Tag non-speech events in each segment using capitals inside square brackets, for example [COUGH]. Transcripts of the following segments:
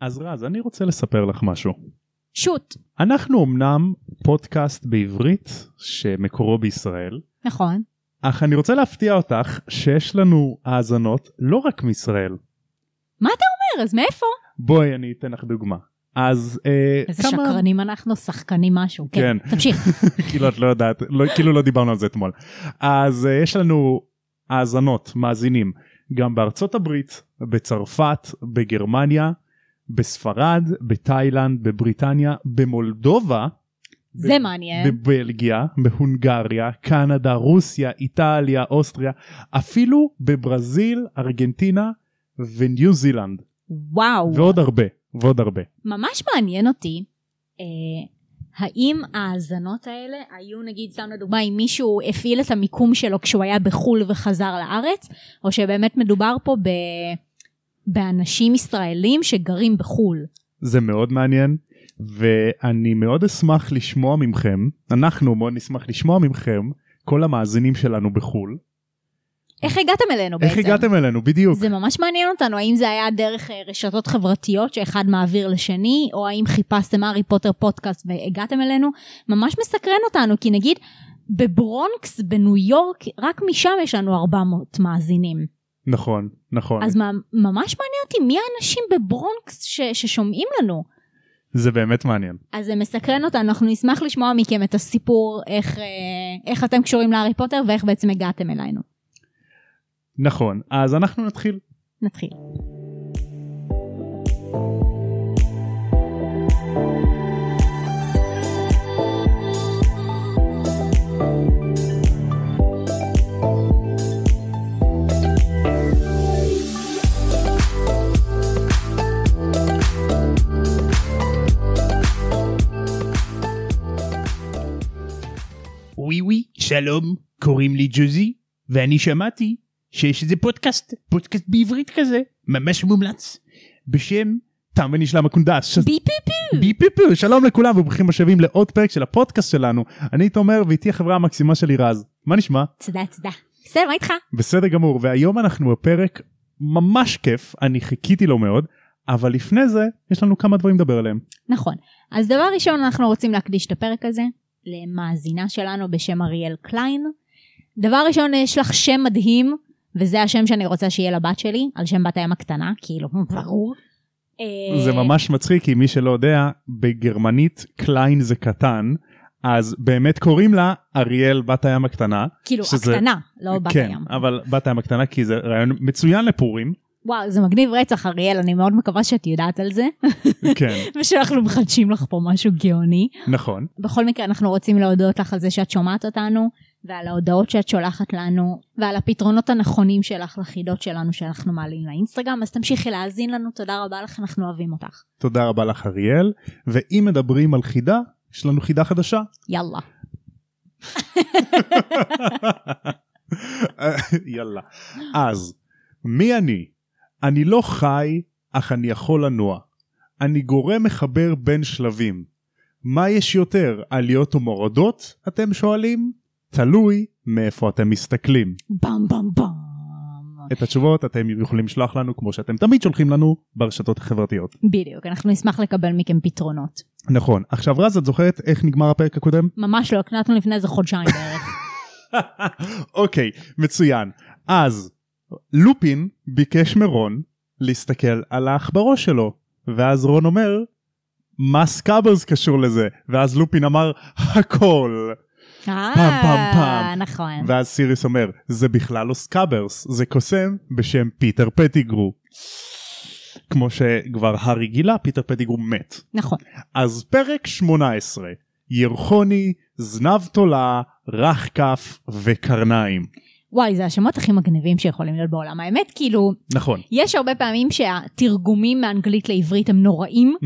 אז רז, אני רוצה לספר לך משהו. שוט. אנחנו אמנם פודקאסט בעברית שמקורו בישראל, נכון. אך אני רוצה להפתיע אותך שיש לנו האזנות לא רק מישראל. מה אתה אומר? אז מאיפה? בואי אני אתן לך דוגמה. אז אה, איזה כמה... שקרנים אנחנו, שחקנים משהו. כן. כן. תמשיך. [LAUGHS] כאילו את לא יודעת, לא, כאילו לא דיברנו על זה אתמול. אז uh, יש לנו האזנות, מאזינים, גם בארצות הברית, בצרפת, בגרמניה, בספרד, בתאילנד, בבריטניה, במולדובה, זה מעניין. בבלגיה, בהונגריה, קנדה, רוסיה, איטליה, אוסטריה, אפילו בברזיל, ארגנטינה וניו זילנד, וואו. ועוד הרבה, ועוד הרבה. ממש מעניין אותי, אה, האם ההאזנות האלה היו נגיד, סתם לדוגמה, אם מישהו הפעיל את המיקום שלו כשהוא היה בחו"ל וחזר לארץ, או שבאמת מדובר פה ב... באנשים ישראלים שגרים בחו"ל. זה מאוד מעניין ואני מאוד אשמח לשמוע מכם אנחנו מאוד נשמח לשמוע מכם כל המאזינים שלנו בחול איך הגעתם אלינו בעצם? איך הגעתם אלינו בדיוק זה ממש מעניין אותנו, האם זה היה דרך אה, רשתות חברתיות שאחד מעביר לשני, או האם חיפשתם הארי פוטר פודקאסט והגעתם אלינו? ממש מסקרן אותנו, כי נגיד בברונקס בניו יורק, רק משם יש לנו 400 מאזינים. נכון נכון אז מה, ממש מעניין אותי מי האנשים בברונקס ש, ששומעים לנו. זה באמת מעניין אז זה מסקרן אותנו, אנחנו נשמח לשמוע מכם את הסיפור, איך, אה, איך אתם קשורים להארי פוטר ואיך בעצם הגעתם אלינו. נכון אז אנחנו נתחיל נתחיל. שלום, קוראים לי ג'וזי, ואני שמעתי שיש איזה פודקאסט, פודקאסט בעברית כזה, ממש מומלץ, בשם תם ונשלם הקונדס. בי פי פי. ביפ שלום לכולם וברוכים השבים לעוד פרק של הפודקאסט שלנו אני תומר ואיתי החברה המקסימה שלי רז מה נשמע תודה תודה. בסדר, מה איתך? בסדר גמור והיום אנחנו בפרק ממש כיף אני חיכיתי לו מאוד אבל לפני זה יש לנו כמה דברים לדבר עליהם נכון. אז דבר ראשון אנחנו רוצים להקדיש את הפרק הזה למאזינה שלנו בשם אריאל קליין. דבר ראשון יש לך שם מדהים וזה השם שאני רוצה שיהיה לבת שלי על שם בת הים הקטנה כאילו [LAUGHS] ברור. אה, זה ממש מצחיק כי מי שלא יודע בגרמנית klein זה קטן אז באמת קוראים לה אריאל בת הים הקטנה. כאילו שזה- הקטנה לא בת כן הים. אבל בת הים הקטנה כי זה רעיון מצוין לפורים וואו זה מגניב רצח אריאל אני מאוד מקווה שאת יודעת על זה כן [LAUGHS] ושאנחנו מחדשים לך פה משהו גאוני. נכון בכל מקרה אנחנו רוצים להודות לך על זה שאת שומעת אותנו ועל ההודעות שאת שולחת לנו ועל הפתרונות הנכונים שלך לחידות שלנו שאנחנו מעלים לאינסטגרם אז תמשיכי להאזין לנו תודה רבה לך אנחנו אוהבים אותך תודה רבה לך אריאל ואם מדברים על חידה יש לנו חידה חדשה. יאללה. [LAUGHS] יאללה. אז מי אני? אני לא חי אך אני יכול לנוע. אני גורם מחבר בין שלבים. מה יש יותר עליות ומורדות אתם שואלים? תלוי מאיפה אתם מסתכלים. במ במ במ. את התשובות אתם יכולים לשלוח לנו כמו שאתם תמיד שולחים לנו ברשתות החברתיות. בדיוק אנחנו נשמח לקבל מכם פתרונות. נכון. עכשיו רז את זוכרת איך נגמר הפרק הקודם? ממש לא הקלטנו לפני איזה חודשיים בערך. [LAUGHS] אוקיי מצוין אז לופין ביקש מרון להסתכל על העכברוש שלו ואז רון אומר מה סקאברס קשור לזה ואז לופין אמר הכל פעם, פעם, פעם. נכון. ואז סיריוס אומר זה בכלל לא סקאברס זה קוסם בשם פיטר פטיגרו. כמו שכבר הארי גילה פיטר פטיגרו מת נכון. אז פרק 18 ירחוני זנב תולה רך כף וקרניים וואי זה השמות הכי מגניבים שיכולים להיות בעולם האמת כאילו נכון. יש הרבה פעמים שהתרגומים מאנגלית לעברית הם נוראים.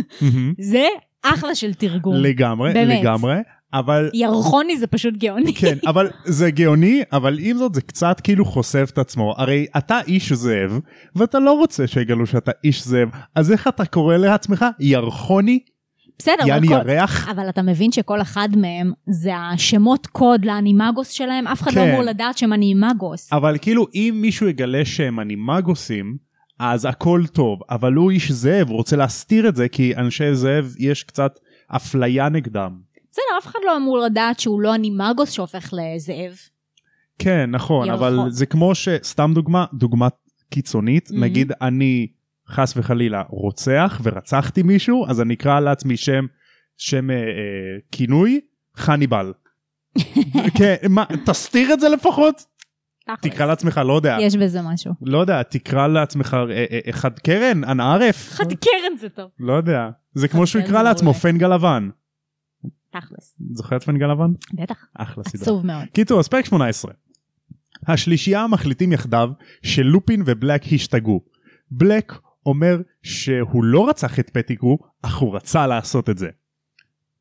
[LAUGHS] זה אחלה של תרגום. לגמרי באמת. לגמרי אבל ירחוני זה פשוט גאוני. כן [LAUGHS] אבל זה גאוני אבל עם זאת זה קצת כאילו חושף את עצמו הרי אתה איש זאב ואתה לא רוצה שיגלו שאתה איש זאב אז איך אתה קורא לעצמך ירחוני בסדר, יעני כל... ירח אבל אתה מבין שכל אחד מהם זה השמות קוד לאנימגוס שלהם, אף אחד לא כן. אמור לדעת שהם אנימגוס. אבל כאילו אם מישהו יגלה שהם אנימגוסים אז הכל טוב, אבל הוא איש זאב, הוא רוצה להסתיר את זה כי אנשי זאב יש קצת אפליה נגדם. בסדר, אף אחד לא אמור לדעת שהוא לא אנימגוס שהופך לזאב. כן, נכון, ירחון. אבל זה כמו שסתם דוגמה, דוגמה קיצונית, מהמם. נגיד אני חס וחלילה רוצח ורצחתי מישהו, אז אני אקרא לעצמי שם, שם אה, אה, כינוי, חניבל. [LAUGHS] כן, מה, תסתיר את זה לפחות? תקרא לעצמך, לא יודע, יש בזה משהו. לא יודע, תקרא לעצמך אה, אה, אחד קרן, אנא ערף, חד קרן זה טוב. לא יודע, זה כמו שהוא יקרא לעצמו. פנגה לבן. תכלס. זוכר את פנגה לבן? בטח. אחלה סדרה. עצוב מאוד. קיצור, אז פרק 18. השלישייה מחליטים יחדיו שלופין ובלק השתגעו. בלק אומר שהוא לא רצח את פטיגרו, אך הוא רצה לעשות את זה.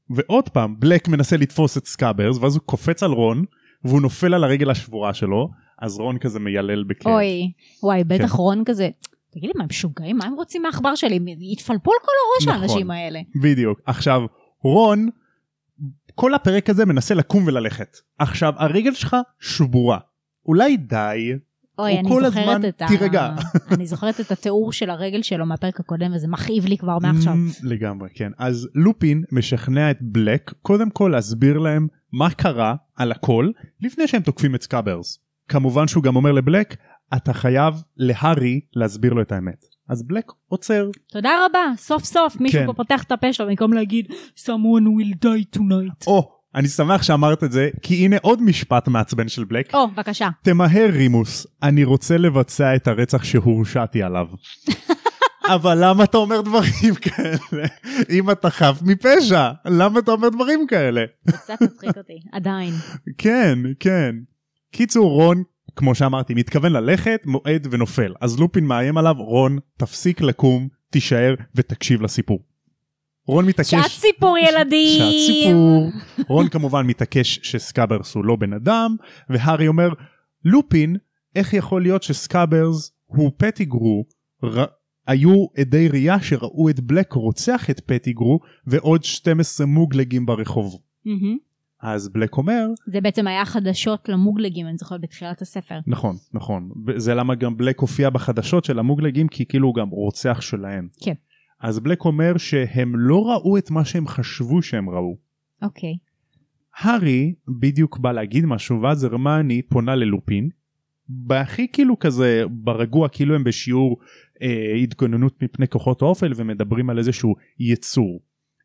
ועוד פעם, בלק מנסה לתפוס את סקאברס, ואז הוא קופץ על רון, והוא נופל על הרגל השבורה שלו, אז רון כזה מיילל בכאב. אוי, וואי, בטח כן. רון כזה. תגיד לי, מה הם משוגעים? מה הם רוצים מהעכבר שלי? הם התפלפו על כל הראש נכון. האנשים האלה. בדיוק. עכשיו, רון, כל הפרק הזה מנסה לקום וללכת. עכשיו, הרגל שלך שבורה. אולי די, אוי, הוא אני זוכרת הזמן, את ה... תירגע. [LAUGHS] אני זוכרת את התיאור של הרגל שלו מהפרק הקודם, וזה מכאיב לי כבר מעכשיו. Mm, לגמרי כן אז לופין משכנע את בלק קודם כל להסביר להם מה קרה על הכל לפני שהם תוקפים את סקאברס. כמובן שהוא גם אומר לבלק אתה חייב להארי להסביר לו את האמת. אז בלק עוצר תודה רבה, סוף סוף מישהו כן. פה פותח את הפה שלו במקום להגיד someone will die tonight. או אני שמח שאמרת את זה כי הנה עוד משפט מעצבן של בלק. או, בבקשה. תמהר רימוס אני רוצה לבצע את הרצח שהורשעתי עליו. [LAUGHS] אבל למה אתה אומר דברים כאלה? אם אתה חף מפשע, למה אתה אומר דברים כאלה? זה קצת מצחיק אותי, עדיין. כן, כן. קיצור, רון, כמו שאמרתי, מתכוון ללכת, מועד ונופל. אז לופין מאיים עליו, רון, תפסיק לקום, תישאר ותקשיב לסיפור. רון מתעקש... שעת סיפור ילדים. שעת סיפור. רון כמובן מתעקש שסקאברס הוא לא בן אדם, והארי אומר, לופין, איך יכול להיות שסקאברס הוא פטיגרו, ר... היו עדי ראייה שראו את בלק רוצח את פטיגרו ועוד 12 מוגלגים ברחוב. אז בלק אומר, זה בעצם היה חדשות למוגלגים, אני זוכרת בתחילת הספר. נכון, נכון. זה למה גם בלק הופיע בחדשות של המוגלגים, כי כאילו הוא גם רוצח שלהם. כן. אז בלק אומר שהם לא ראו את מה שהם חשבו שהם ראו. אוקיי. הארי בדיוק בא להגיד משהו, ואז הרמני פונה ללופין, בהכי כאילו כזה ברגוע, כאילו הם בשיעור אה, התגוננות מפני כוחות האופל ומדברים על איזשהו יצור.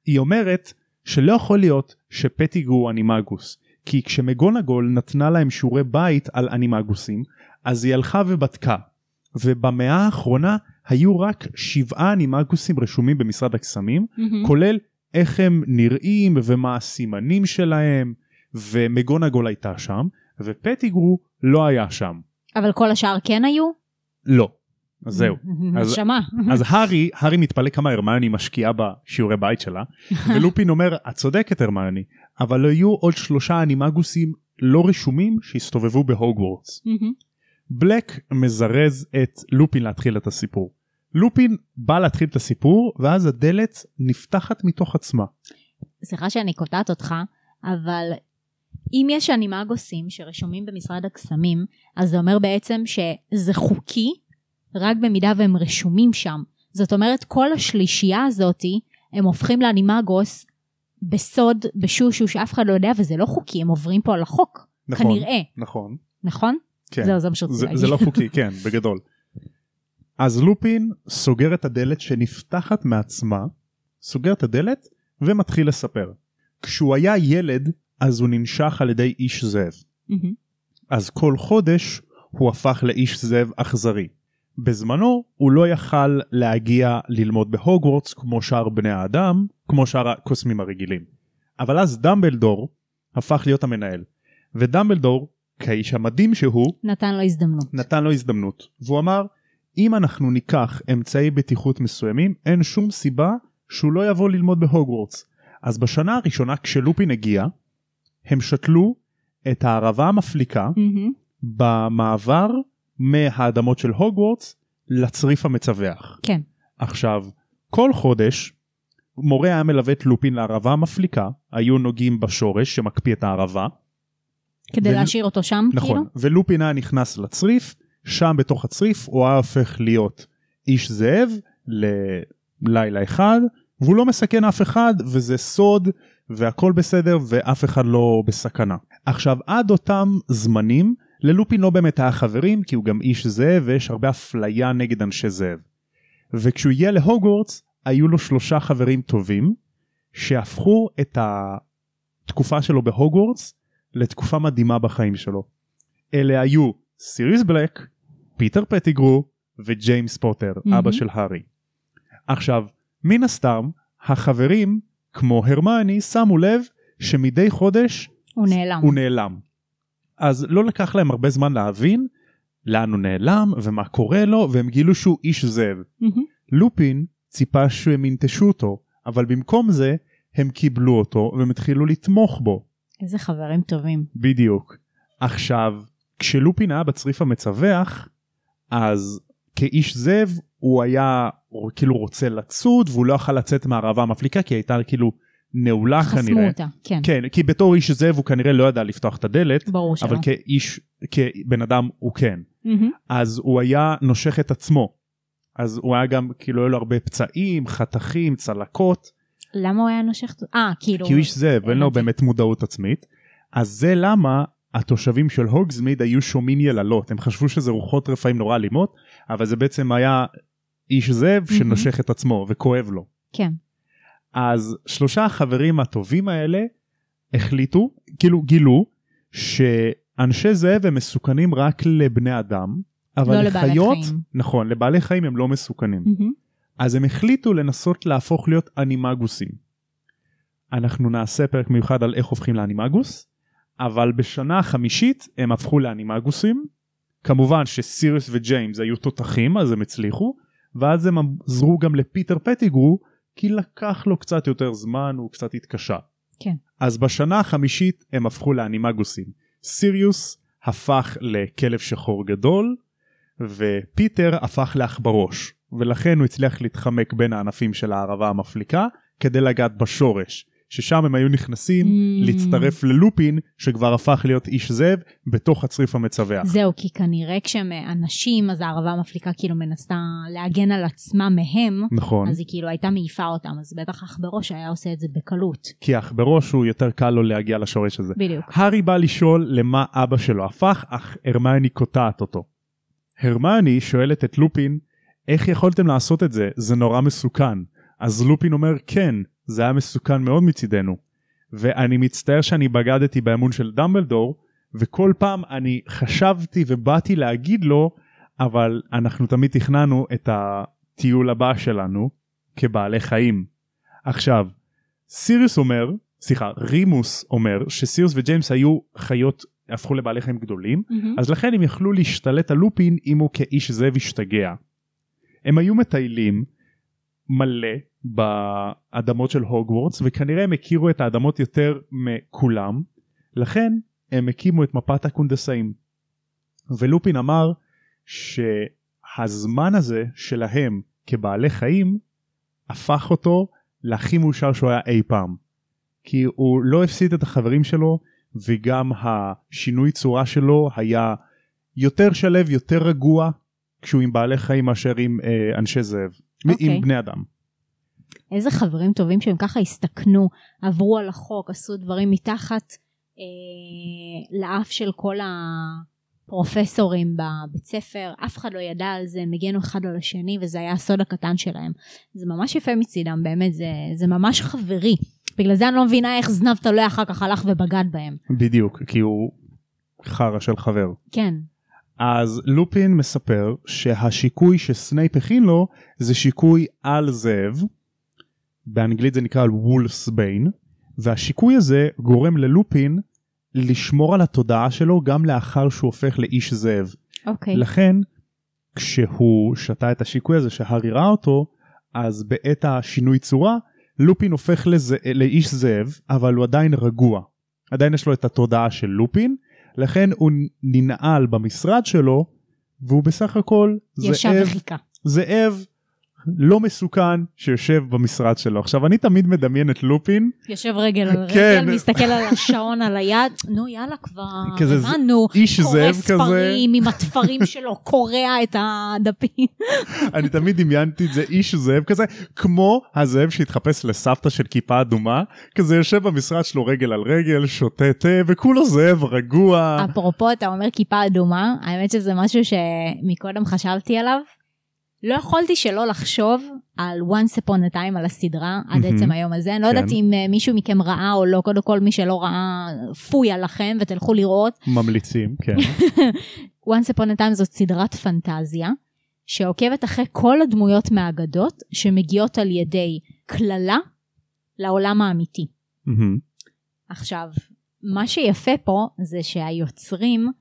היא אומרת שלא יכול להיות שפטיגו הוא אנימגוס, כי כשמגונגול נתנה להם שיעורי בית על אנימגוסים, אז היא הלכה ובדקה, ובמאה האחרונה היו רק שבעה אנימגוסים רשומים במשרד הקסמים, מהמם. כולל איך הם נראים ומה הסימנים שלהם, ומגונגול הייתה שם, ופטיגרו לא היה שם. אבל כל השאר כן היו? לא. אז זהו. אז- נשמה. אז הארי, הארי מתפלא כמה הרמיוני משקיעה בשיעורי בית שלה, [LAUGHS] ולופין אומר, את צודקת הרמיוני, אבל יהיו עוד שלושה אנימגוסים לא רשומים שהסתובבו בהוגוורטס. בלק מזרז את לופין להתחיל את הסיפור. לופין בא להתחיל את הסיפור, ואז הדלת נפתחת מתוך עצמה. סליחה שאני קוטעת אותך, אבל אם יש אנימגוסים שרשומים במשרד הקסמים, אז זה אומר בעצם שזה חוקי רק במידה והם רשומים שם. זאת אומרת, כל השלישייה הזאתי, הם הופכים לאנימגוס בסוד, בשושו, שאף אחד לא יודע, וזה לא חוקי, הם עוברים פה על החוק. נכון. כנראה, נכון. נכון? כן. זהו, זה מה שרציתי להגיד. זה לא חוקי, כן, בגדול. אז לופין סוגר את הדלת שנפתחת מעצמה, סוגר את הדלת ומתחיל לספר. כשהוא היה ילד, אז הוא ננשך על ידי איש זאב. מהמם. אז כל חודש הוא הפך לאיש זאב אכזרי. בזמנו הוא לא יכל להגיע ללמוד בהוגוורטס כמו שאר בני האדם, כמו שאר הקוסמים הרגילים. אבל אז דמבלדור הפך להיות המנהל. ודמבלדור, כאיש המדהים שהוא, נתן לו הזדמנות. נתן לו הזדמנות והוא אמר אם אנחנו ניקח אמצעי בטיחות מסוימים אין שום סיבה שהוא לא יבוא ללמוד בהוגוורטס. אז בשנה הראשונה כשלופין הגיע הם שתלו את הערבה המפליקה מהמם. במעבר מהאדמות של הוגוורטס לצריף המצווח. כן. עכשיו כל חודש מורה היה מלווה את לופין לערבה המפליקה היו נוגעים בשורש שמקפיא את הערבה כדי ול- להשאיר אותו שם, כאילו? נכון, ולופין היה נכנס לצריף, שם בתוך הצריף הוא היה הופך להיות איש זאב ללילה אחד והוא לא מסכן אף אחד וזה סוד והכל בסדר ואף אחד לא בסכנה. עכשיו עד אותם זמנים ללופין לא באמת היה חברים כי הוא גם איש זאב ויש הרבה אפליה נגד אנשי זאב. וכשהוא הגיע להוגוורטס היו לו שלושה חברים טובים שהפכו את התקופה שלו בהוגוורטס לתקופה מדהימה בחיים שלו. אלה היו סיריוס בלק, פיטר פטיגרו וג'יימס פוטר, מהמם. אבא של הארי. עכשיו, מן הסתם, החברים, כמו הרמני, שמו לב שמדי חודש הוא נעלם. הוא נעלם. אז לא לקח להם הרבה זמן להבין לאן הוא נעלם ומה קורה לו, והם גילו שהוא איש זאב. מהמם. לופין ציפה שהם ינטשו אותו, אבל במקום זה הם קיבלו אותו והם התחילו לתמוך בו. איזה חברים טובים. בדיוק. עכשיו, כשלופין היה בצריף המצווח, אז כאיש זאב הוא היה כאילו רוצה לצוד והוא לא יכל לצאת מהערבה המפליקה כי הייתה כאילו נעולה חסמו כנראה. אותה, כן. כן, כי בתור איש זאב הוא כנראה לא ידע לפתוח את הדלת, ברור שלא. אבל כאיש, כבן אדם הוא כן. מהמם. אז הוא היה נושך את עצמו. אז הוא היה גם כאילו היו לו הרבה פצעים, חתכים, צלקות. למה הוא היה נושך? אה, כאילו... כי הוא איש זאב, אין לו. באמת מודעות עצמית. אז זה למה התושבים של הוגזמיד היו שומעים יללות, הם חשבו שזה רוחות רפאים נורא אלימות, אבל זה בעצם היה איש זאב שנושך את עצמו וכואב לו. כן. אז שלושה החברים הטובים האלה החליטו, כאילו גילו, שאנשי זאב הם מסוכנים רק לבני אדם, אבל לא לבעלי לחיות, חיים. נכון, לבעלי חיים הם לא מסוכנים. מהמם. אז הם החליטו לנסות להפוך להיות אנימגוסים. אנחנו נעשה פרק מיוחד על איך הופכים לאנימגוס, אבל בשנה החמישית הם הפכו לאנימגוסים. כמובן שסיריוס וג'יימס היו תותחים אז הם הצליחו, ואז הם עזרו גם לפיטר פטיגרו, כי לקח לו קצת יותר זמן, הוא קצת התקשה. כן. אז בשנה החמישית הם הפכו לאנימגוסים. סיריוס הפך לכלב שחור גדול, ופיטר הפך לעכברוש, ולכן הוא הצליח להתחמק בין הענפים של הערבה המפליקה כדי לגעת בשורש, ששם הם היו נכנסים Mm. להצטרף ללופין שכבר הפך להיות איש זאב בתוך הצריף המצווח. זהו, כי כנראה כשהם אנשים, אז הערבה המפליקה כאילו מנסה להגן על עצמה מהם, נכון, אז היא כאילו הייתה מעיפה אותם, אז בטח עכברוש היה עושה את זה בקלות. כי העכברוש הוא יותר קל לו להגיע לשורש הזה. בדיוק. הארי בא לשאול למה אבא שלו הפך, אך הרמני קוטעת אותו. הרמני שואלת את לופין, איך יכולתם לעשות את זה? זה נורא מסוכן. אז לופין אומר, כן, זה היה מסוכן מאוד מצידנו. ואני מצטער שאני בגדתי באמון של דמבלדור, וכל פעם אני חשבתי ובאתי להגיד לו, אבל אנחנו תמיד תכננו את הטיול הבא שלנו כבעלי חיים. עכשיו, סיריוס אומר, סליחה, רימוס אומר שסיריוס וג'יימס היו חיות, הפכו לבעלי חיים גדולים, מהמם. אז לכן הם יכלו להשתלט על לופין אם הוא כאיש זאב השתגע. הם היו מטיילים מלא באדמות של הוגוורטס וכנראה הם הכירו את האדמות יותר מכולם, לכן הם הקימו את מפת הקונדסאים. ולופין אמר שהזמן הזה שלהם כבעלי חיים הפך אותו להכי מאושר שהוא היה אי פעם. כי הוא לא הפסיד את החברים שלו וגם השינוי צורה שלו היה יותר שלב, יותר רגוע כשהוא עם בעלי חיים מאשר עם אה, אנשי זאב, okay. אוקיי. עם בני אדם. איזה חברים טובים שהם ככה הסתכנו, עברו על החוק, עשו דברים מתחת אה, לאף של כל הפרופסורים בבית ספר, אף אחד לא ידע על זה, הם הגנו אחד על השני וזה היה הסוד הקטן שלהם. זה ממש יפה מצידם, באמת, זה, זה ממש חברי. בגלל זה אני לא מבינה איך זנב תלוי אחר כך הלך ובגד בהם. בדיוק, כי הוא חרא של חבר. כן, אז לופין מספר שהשיקוי שסנייפ הכין לו זה שיקוי על זאב, באנגלית זה נקרא וולפס ביין, והשיקוי הזה גורם ללופין לשמור על התודעה שלו גם לאחר שהוא הופך לאיש זאב. אוקיי. לכן כשהוא שתה את השיקוי הזה שהארי ראה אותו אז בעת השינוי צורה לופין הופך לזה, לאיש זאב אבל הוא עדיין רגוע. עדיין יש לו את התודעה של לופין לכן הוא ננעל במשרד שלו והוא בסך הכל זאב. זאב לא מסוכן שיושב במשרד שלו. עכשיו אני תמיד מדמיין את לופין יושב רגל על כן. רגל, מסתכל על השעון על היד, נו יאללה כבר, כזה הבנו, איש קורא זאב כזה. ספרים עם התפרים שלו, קורע את הדפים. אני תמיד דמיינתי את זה איש זאב כזה כמו הזאב שהתחפש לסבתא של כיפה אדומה כזה יושב במשרד שלו רגל על רגל שותה תה וכולו זאב רגוע. אפרופו, אתה אומר כיפה אדומה, האמת שזה משהו שמקודם חשבתי עליו. לא יכולתי שלא לחשוב על once upon a time על הסדרה עד מהמם. עצם היום הזה. אני לא כן. יודעת אם אה, מישהו מכם ראה או לא, קודם כל מי שלא ראה, פויה לכם ותלכו לראות. ממליצים כן [LAUGHS] once upon a time זאת סדרת פנטזיה, שעוקבת אחרי כל הדמויות מהאגדות שמגיעות על ידי קללה לעולם האמיתי. מהמם. עכשיו, מה שיפה פה זה שהיוצרים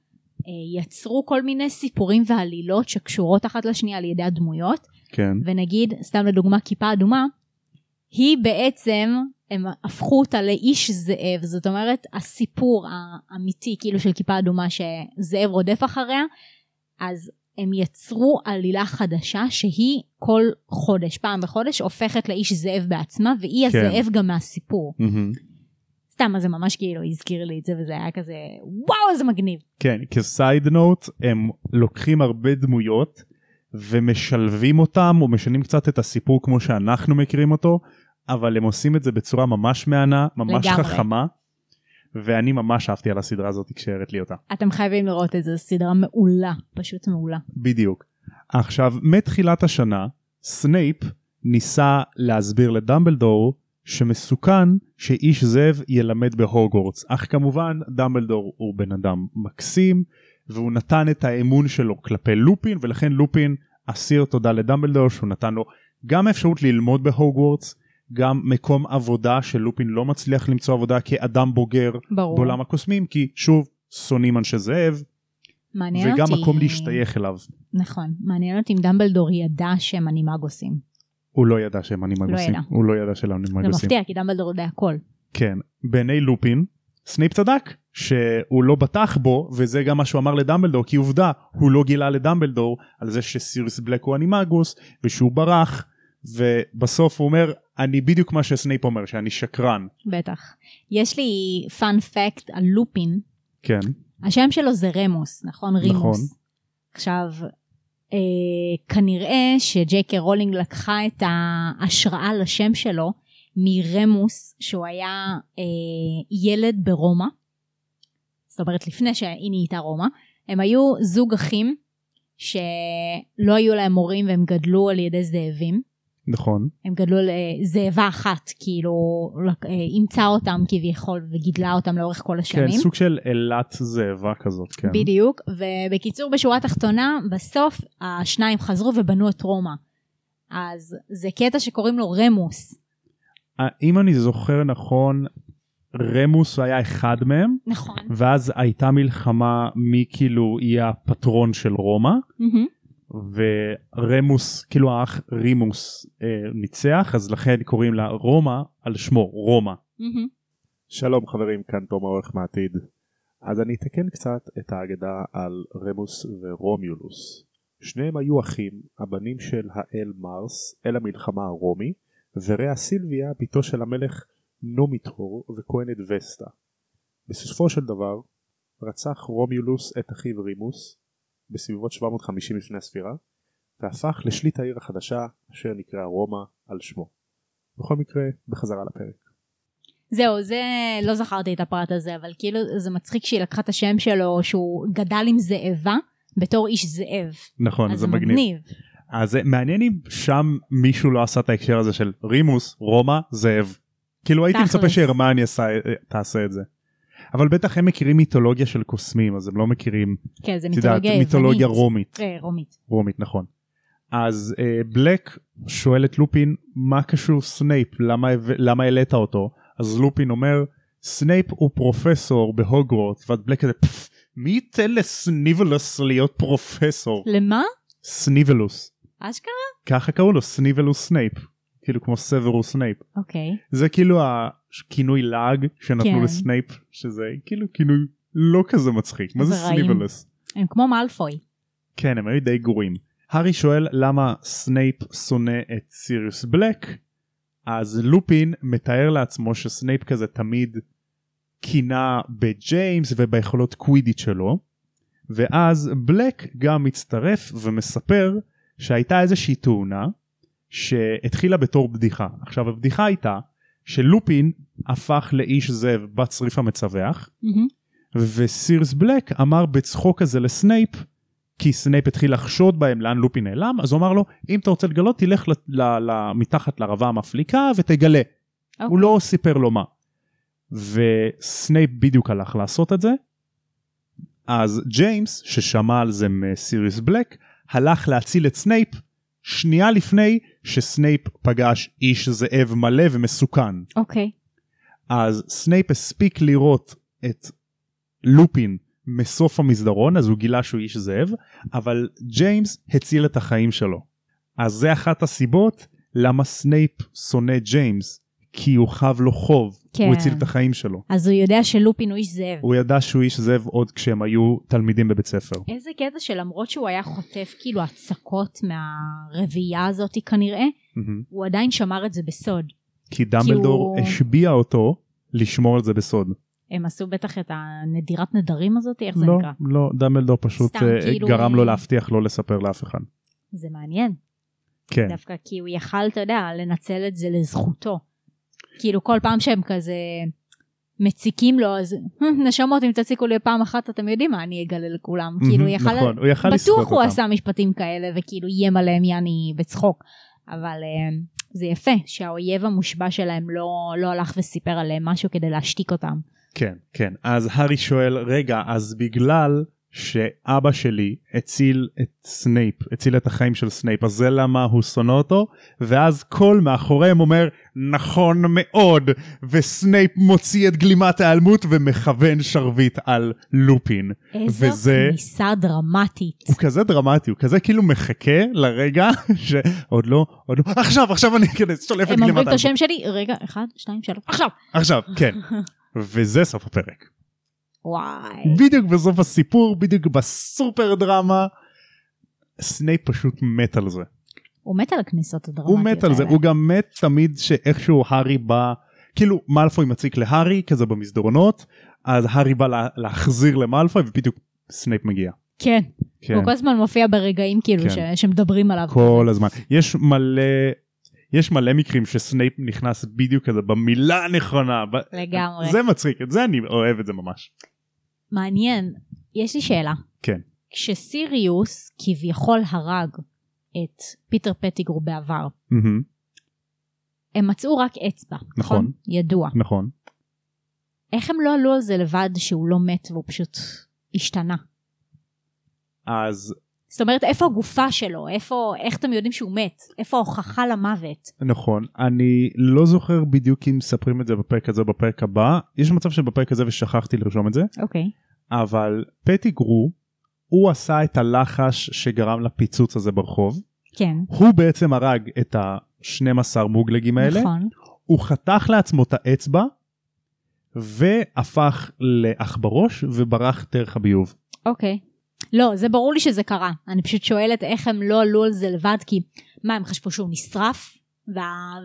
יצרו כל מיני סיפורים ועלילות שקשורות אחת לשנייה על ידי הדמויות, כן ונגיד, סתם לדוגמה כיפה אדומה, היא בעצם, הם הפכו אותה לאיש זאב, זאת אומרת הסיפור האמיתי כאילו של כיפה אדומה שזאב רודף אחריה, אז הם יצרו עלילה חדשה שהיא כל חודש, פעם בחודש, הופכת לאיש זאב בעצמה, והיא כן. הזאב גם מהסיפור. מהמם. סתם, אז זה ממש כאילו הזכיר לי את זה, וזה היה כזה, וואו, איזה מגניב. כן כ side note הם לוקחים הרבה דמויות ומשלבים אותם או משנים קצת את הסיפור כמו שאנחנו מכירים אותו אבל הם עושים את זה בצורה ממש מהנה ממש לגמרי. חכמה ואני ממש אהבתי על הסדרה הזאת כשהראית לי אותה. אתם חייבים לראות את זה, סדרה מעולה, פשוט מעולה. בדיוק. עכשיו מתחילת השנה סנייפ ניסה להסביר לדמבלדור שמסוכן שאיש זאב ילמד בהוגוורטס אך כמובן דמבלדור הוא בן אדם מקסים והוא נתן את האמון שלו כלפי לופין ולכן לופין אסיר תודה לדמבלדור שהוא נתן לו גם אפשרות ללמוד בהוגוורטס גם מקום עבודה שלופין לא מצליח למצוא עבודה כאדם בוגר ברור. בעולם הקוסמים כי שוב שונאים אנשי זאב מעניין וגם אותי... מקום להשתייך אליו. נכון. מעניין אותי אם דמבלדור ידע שהם אנימגוסים. הוא לא ידע שהם אנימגוסים. ידע. הוא לא ידע שהם זה אנימגוסים. מפתיע, כי דמבלדור יודע הכל. כן. בעיני לופין, סנייפ צדק שהוא לא בטח בו וזה גם מה שהוא אמר לדמבלדור כי עובדה הוא לא גילה לדמבלדור על זה שסיריוס בלק הוא אנימגוס ושהוא ברח ובסוף הוא אומר אני בדיוק מה שסנייפ אומר שאני שקרן. בטח. יש לי fun fact על לופין, כן. השם שלו זה רמוס, נכון? רימוס. נכון. עכשיו, אה, כנראה שג'יי קיי רולינג לקחה את ההשראה לשם שלו מרמוס, שהוא היה אה, ילד ברומא, זאת אומרת לפני שהיא נהייתה רומא, הם היו זוג אחים שלא היו להם מורים והם גדלו על ידי זאבים. נכון. הם גדלו לזאבה אחת, כאילו אה, אימצה אותם כביכול וגידלה אותם לאורך כל כן השנים. סוג של אילת זאבה כזאת כן. בדיוק, ובקיצור בשורה התחתונה, בסוף השניים חזרו ובנו את רומא. אז זה קטע שקוראים לו רמוס. אה, אם אני זוכר נכון רמוס היה אחד מהם נכון. ואז הייתה מלחמה מי כאילו יהיה הפטרון של רומא מהמם. ורמוס כאילו האח רימוס אה, ניצח אז לכן קוראים לה רומא על שמו רומא. מהמם. שלום חברים, כאן תום העורך מהעתיד. אז אני אתקן קצת את האגדה על רמוס ורומיולוס. שניהם היו אחים, הבנים של האל מרס, אל המלחמה הרומי, ורע סילביה, בתו של המלך נומיטור וכהנת וסטה. בסופו של דבר, רצח רומיולוס את אחיו רימוס, בסביבות 750 לפני הספירה, והפך לשליט העיר החדשה, אשר נקראה רומא על שמו. בכל מקרה, בחזרה לפרק. זהו, זה, לא זכרתי את הפרט הזה, אבל כאילו זה מצחיק שהיא לקחה את השם שלו, שהוא גדל עם זאבה, בתור איש זאב. נכון זה מגניב. מגניב. אז זה מעניין אם שם מישהו לא עשה את ההקשר הזה של רימוס רומא זאב. כאילו הייתי. מצפה שהרמני עשה- אה, תעשה את זה. אבל בטח הם מכירים מיתולוגיה של קוסמים אז הם לא מכירים כן, זה מיתולוגיה יוונית. מיתולוגיה רומית. אה, רומית. רומית נכון. אז אה, בלק שואל את לופין מה קשור סנייפ למה למה העלית אותו אז לופין אומר סנייפ הוא פרופסור בהוגוורטס ואז בלק כזה "פפ, מי ייתן לסניבלוס להיות פרופסור למה? סניבלוס אשכרה? ככה קראו לו סניבלוס סנייפ כאילו כמו סוורוס סנייפ אוקיי. זה כאילו הכינוי לעג שנתנו כן. לסנייפ שזה כאילו כינוי לא כזה מצחיק מה זה. סניבלוס הם כמו מאלפוי. כן הם היו די גרועים. הארי שואל למה סנייפ שונא את סיריוס בלק, אז לופין מתאר לעצמו שסנייפ כזה תמיד קינא בג'יימס וביכולות קווידיט שלו, ואז בלק גם מצטרף ומספר שהייתה איזושהי תאונה שהתחילה בתור בדיחה. עכשיו הבדיחה הייתה שלופין הפך לאיש זאב בצריף המצווח, מהמם. וסיריוס בלק אמר בצחוק כזה לסנייפ, כי סנייפ התחיל לחשוד בהם לאן לופין נעלם, אז הוא אמר לו, אם אתה רוצה לגלות, תלך ל- ל- ל- מתחת לערבה המפליקה ותגלה. אוקיי. הוא לא סיפר לו מה. וסנייפ בדיוק הלך לעשות את זה. אז ג'יימס, ששמע על זה מסיריוס בלק, הלך להציל את סנייפ שנייה לפני שסנייפ פגש איש זאב מלא ומסוכן. אוקיי. אז סנייפ הספיק לראות את לופין מסוף המסדרון אז הוא גילה שהוא איש זאב אבל ג'יימס הציל את החיים שלו. אז זה אחת הסיבות למה סנייפ שונא ג'יימס כי הוא חב לו חוב כן. הוא הציל את החיים שלו אז הוא יודע שלופין הוא איש זאב. הוא ידע שהוא איש זאב עוד כשהם היו תלמידים בבית ספר. איזה קטע שלמרות שהוא היה חוטף כאילו הצקות מהרביעייה הזאתי כנראה, מהמם. הוא עדיין שמר את זה בסוד. כי דמבלדור הוא- השביע אותו לשמור על זה בסוד. הם עשו בטח את הנדירת נדרים הזאתי, איך זה לא, נקרא? לא, דמבלדור פשוט סתם, אה, כאילו- גרם לו להבטיח לא לספר לאף אחד. זה מעניין. כן. דווקא כי הוא יכל, אתה יודע, לנצל את זה לזכותו. כאילו כל פעם שהם כזה מציקים לו, אז "הם, נשמות, אם תציקו לי פעם אחת, אתם יודעים מה אני אגלה לכולם. כאילו, יכל... נכון, הוא יכל בטוח הוא אותם. עשה משפטים כאלה, וכאילו איים עליהם יעני בצחוק. אבל אה, זה יפה שהאויב המושבע שלהם לא, לא הלך וסיפר עליהם משהו כדי להשתיק אותם. כן, כן. אז הארי שואל, רגע, אז בגלל שאבא שלי הציל את סנייפ, הציל את החיים של סנייפ, אז זה למה הוא שונא אותו? ואז קול מאחוריהם אומר, נכון מאוד, וסנייפ מוציא את גלימת ההיעלמות ומכוון שרביט על לופין. איזו וזה- כניסה דרמטית. הוא כזה דרמטי, הוא כזה כאילו מחכה לרגע [LAUGHS] שעוד לא, עוד לא, עכשיו, עכשיו אני אכנס, שולף את הם גלימת אומרים את ההיעלמות. השם שלי, רגע, אחד, שתיים, שלוש, עכשיו. עכשיו, כן. [LAUGHS] וזה סוף הפרק. וואי. בדיוק בסוף הסיפור, בדיוק בסופר דרמה. סנייפ פשוט מת על זה. הוא מת על הכניסות הדרמטיות הוא מת על זה, האלה. הוא גם מת תמיד שאיכשהו הארי בא, כאילו מאלפוי מציק להארי כזה במסדרונות, אז הארי בא לה, להחזיר למאלפוי ובדיוק סנייפ מגיע. כן, כן, הוא כל הזמן מופיע ברגעים כאילו כן. ש- שמדברים עליו. כל הזמן. יש מלא, יש מלא מקרים שסנייפ נכנס בדיוק כזה במילה הנכונה. לגמרי. זה מצחיק, את זה אני אוהב את זה ממש. מעניין, יש לי שאלה. כן. כשסיריוס כביכול הרג את פיטר פטיגרו בעבר, מהמם, הם מצאו רק אצבע, נכון? נכון. ידוע. נכון. איך הם לא עלו על זה לבד שהוא לא מת והוא פשוט השתנה? אז זאת אומרת, איפה הגופה שלו? איפה, איך אתם יודעים שהוא מת? איפה ההוכחה למוות? נכון, אני לא זוכר בדיוק אם מספרים את זה בפרק הזה או בפרק הבא, יש מצב שבפרק הזה ושכחתי לרשום את זה, אוקיי. אבל פטיגרו, הוא עשה את הלחש שגרם לפיצוץ הזה ברחוב, כן, הוא בעצם הרג את ה-12 מוגלגים האלה, נכון. הוא חתך לעצמו את האצבע, והפך לעכברוש וברח דרך הביוב. אוקיי. לא, זה ברור לי שזה קרה. אני פשוט שואלת איך הם לא עלו על זה לבד, כי מה, הם חשבו שהוא נשרף?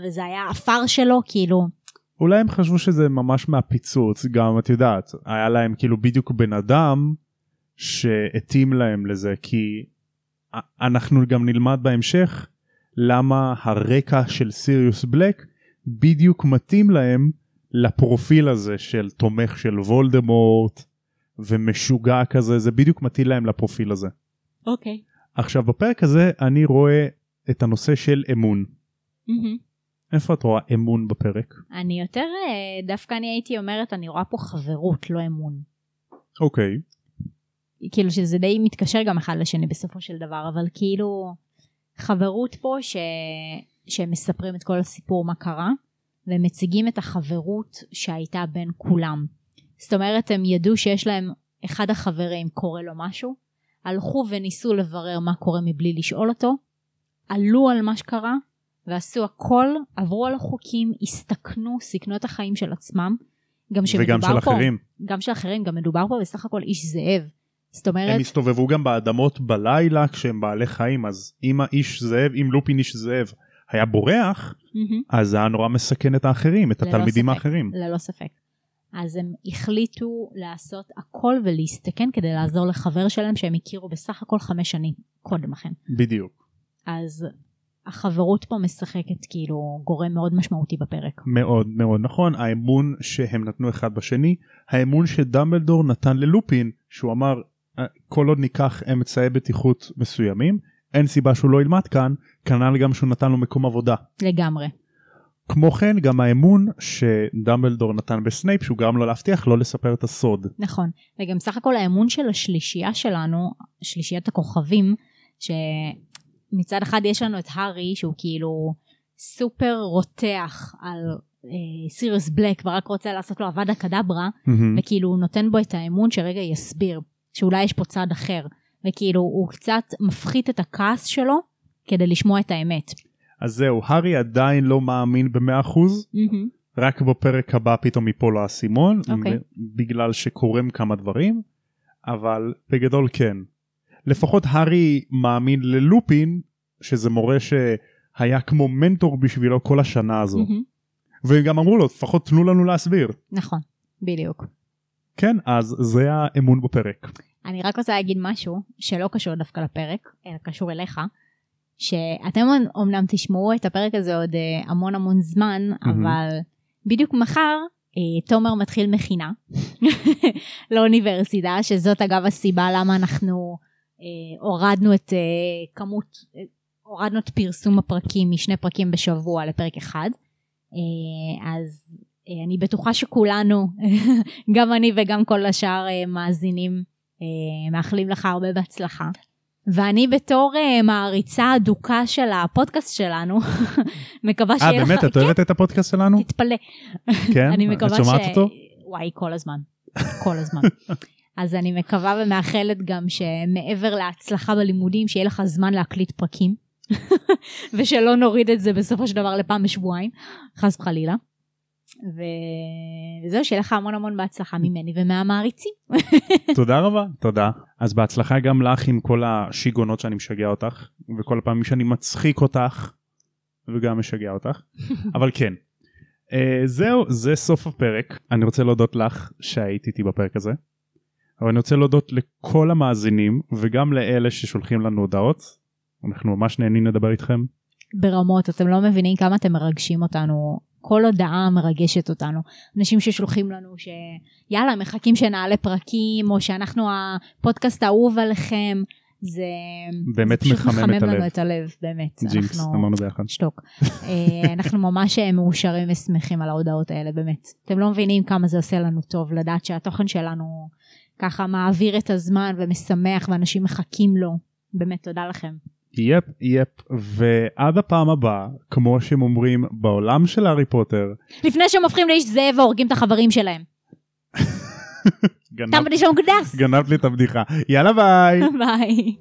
וזה היה עפר שלו? כאילו... אולי הם חשבו שזה ממש מהפיצוץ, גם את יודעת, היה להם כאילו בדיוק בן אדם שהתאים להם לזה, כי אנחנו גם נלמד בהמשך למה הרקע של סיריוס בלק בדיוק מתאים להם לפרופיל הזה של תומך של וולדמורט ומשוגע כזה, זה בדיוק מתאים להם לפרופיל הזה. אוקיי. עכשיו בפרק הזה אני רואה את הנושא של אמון. איפה את רואה אמון בפרק? אני יותר, אה, דווקא אני הייתי אומרת, אני רואה פה חברות, לא אמון. אוקיי. כאילו שזה די מתקשר גם אחד לשני בסופו של דבר, אבל כאילו חברות פה ש... שהם מספרים את כל הסיפור מה קרה, והם מציגים את החברות שהייתה בין כולם. זאת אומרת, הם ידעו שיש להם, אחד החברים קורה לו משהו, הלכו וניסו לברר מה קורה מבלי לשאול אותו, עלו על מה שקרה, ועשו הכל, עברו על החוקים, הסתכנו, סיכנו את החיים של עצמם. גם וגם של פה, אחרים. גם של אחרים, גם מדובר פה בסך הכל איש זאב. זאת אומרת, הם הסתובבו גם באדמות בלילה כשהם בעלי חיים אז אם האיש זאב אם לופין איש זאב היה בורח מהמם. אז זה היה נורא מסכן את האחרים את התלמידים ספק. האחרים. ללא ספק. אז הם החליטו לעשות הכל ולהסתכן כדי לעזור לחבר שלהם שהם הכירו בסך הכל חמש שנים קודם לכן. בדיוק. אז החברות פה משחקת כאילו גורם מאוד משמעותי בפרק. מאוד מאוד נכון האמון שהם נתנו אחד בשני האמון שדמבלדור נתן ללופין שהוא אמר "אה, כל עוד ניקח אמצעי בטיחות מסוימים אין סיבה שהוא לא ילמד כאן כנ"ל גם שהוא נתן לו מקום עבודה. לגמרי. כמו כן גם האמון שדמבלדור נתן בסנייפ שהוא גרם לו להבטיח לא לספר את הסוד. נכון. וגם סך הכל האמון של השלישייה שלנו, שלישיית הכוכבים, שמצד אחד יש לנו את הארי שהוא כאילו סופר רותח על אה, סיריוס בלק ורק רוצה לעשות לו אבדה קדברה, וכאילו הוא נותן בו את האמון שרגע יסביר שאולי יש פה צד אחר וכאילו הוא קצת מפחית את הכעס שלו כדי לשמוע את האמת. אז זהו הארי עדיין לא מאמין במאה אחוז מהמם. רק בפרק הבא פתאום ייפול האסימון אוקיי. בגלל שקורים כמה דברים אבל בגדול כן. לפחות הארי מאמין ללופין שזה מורה שהיה כמו מנטור בשבילו כל השנה הזו מהמם. והם גם אמרו לו לפחות תנו לנו להסביר. נכון, בדיוק. כן אז זה האמון בפרק. אני רק רוצה להגיד משהו שלא קשור דווקא לפרק, אלא קשור אליך, שאתם אומנם תשמעו את הפרק הזה עוד אה, המון המון זמן, מהמם. אבל בדיוק מחר אה, תומר מתחיל מכינה [LAUGHS] לאוניברסיטה, שזאת אגב הסיבה למה אנחנו אה, הורדנו את אה, כמות, אה, הורדנו את פרסום הפרקים משני פרקים בשבוע לפרק אחד. אה, אז אה, אני בטוחה שכולנו, [LAUGHS] גם אני וגם כל השאר אה, מאזינים, אה, מאחלים לך הרבה בהצלחה. ואני בתור אה, מעריצה אדוקה של הפודקאסט שלנו, [LAUGHS] מקווה אה שיהיה לך... באמת את כן, אוהבת את הפודקאסט שלנו? תתפלא. כן? אני מקווה את שומעת. אותו? וואי, כל הזמן. כל הזמן. [LAUGHS] אז אני מקווה ומאחלת גם שמעבר להצלחה בלימודים, שיהיה לך זמן להקליט פרקים, [LAUGHS] ושלא נוריד את זה בסופו של דבר לפעם בשבועיים, חס וחלילה. ו- וזהו, שיהיה לך המון המון בהצלחה ממני ומהמעריצים. [LAUGHS] תודה רבה תודה אז בהצלחה גם לך עם כל השיגעונות שאני משגע אותך וכל הפעמים שאני מצחיק אותך וגם משגע אותך [LAUGHS] אבל כן uh, זהו זה סוף הפרק אני רוצה להודות לך שהיית איתי בפרק הזה. אבל אני רוצה להודות לכל המאזינים וגם לאלה ששולחים לנו הודעות אנחנו ממש נהנים לדבר איתכם ברמות, אתם לא מבינים כמה אתם מרגשים אותנו. כל הודעה מרגשת אותנו. אנשים ששולחים לנו שיאללה, מחכים שנעלה פרקים, או שאנחנו הפודקאסט האהוב עליכם. זה באמת זה פשוט מחמם את לנו הלב. את הלב, באמת. ג'ינקס אנחנו... אמרנו ביחד שתוק. אה, אנחנו ממש אה, מאושרים ושמחים על ההודעות האלה, באמת. אתם לא מבינים כמה זה עושה לנו טוב לדעת שהתוכן שלנו ככה מעביר את הזמן ומשמח ואנשים מחכים לו. באמת, תודה לכם. yep yep ועד הפעם הבאה כמו שהם אומרים בעולם של הארי פוטר לפני שהם הופכים לאיש זאב והורגים את החברים שלהם. [LAUGHS] גנב- תם ונשלם קונדס. גנבת לי את הבדיחה יאללה ביי [LAUGHS] ביי.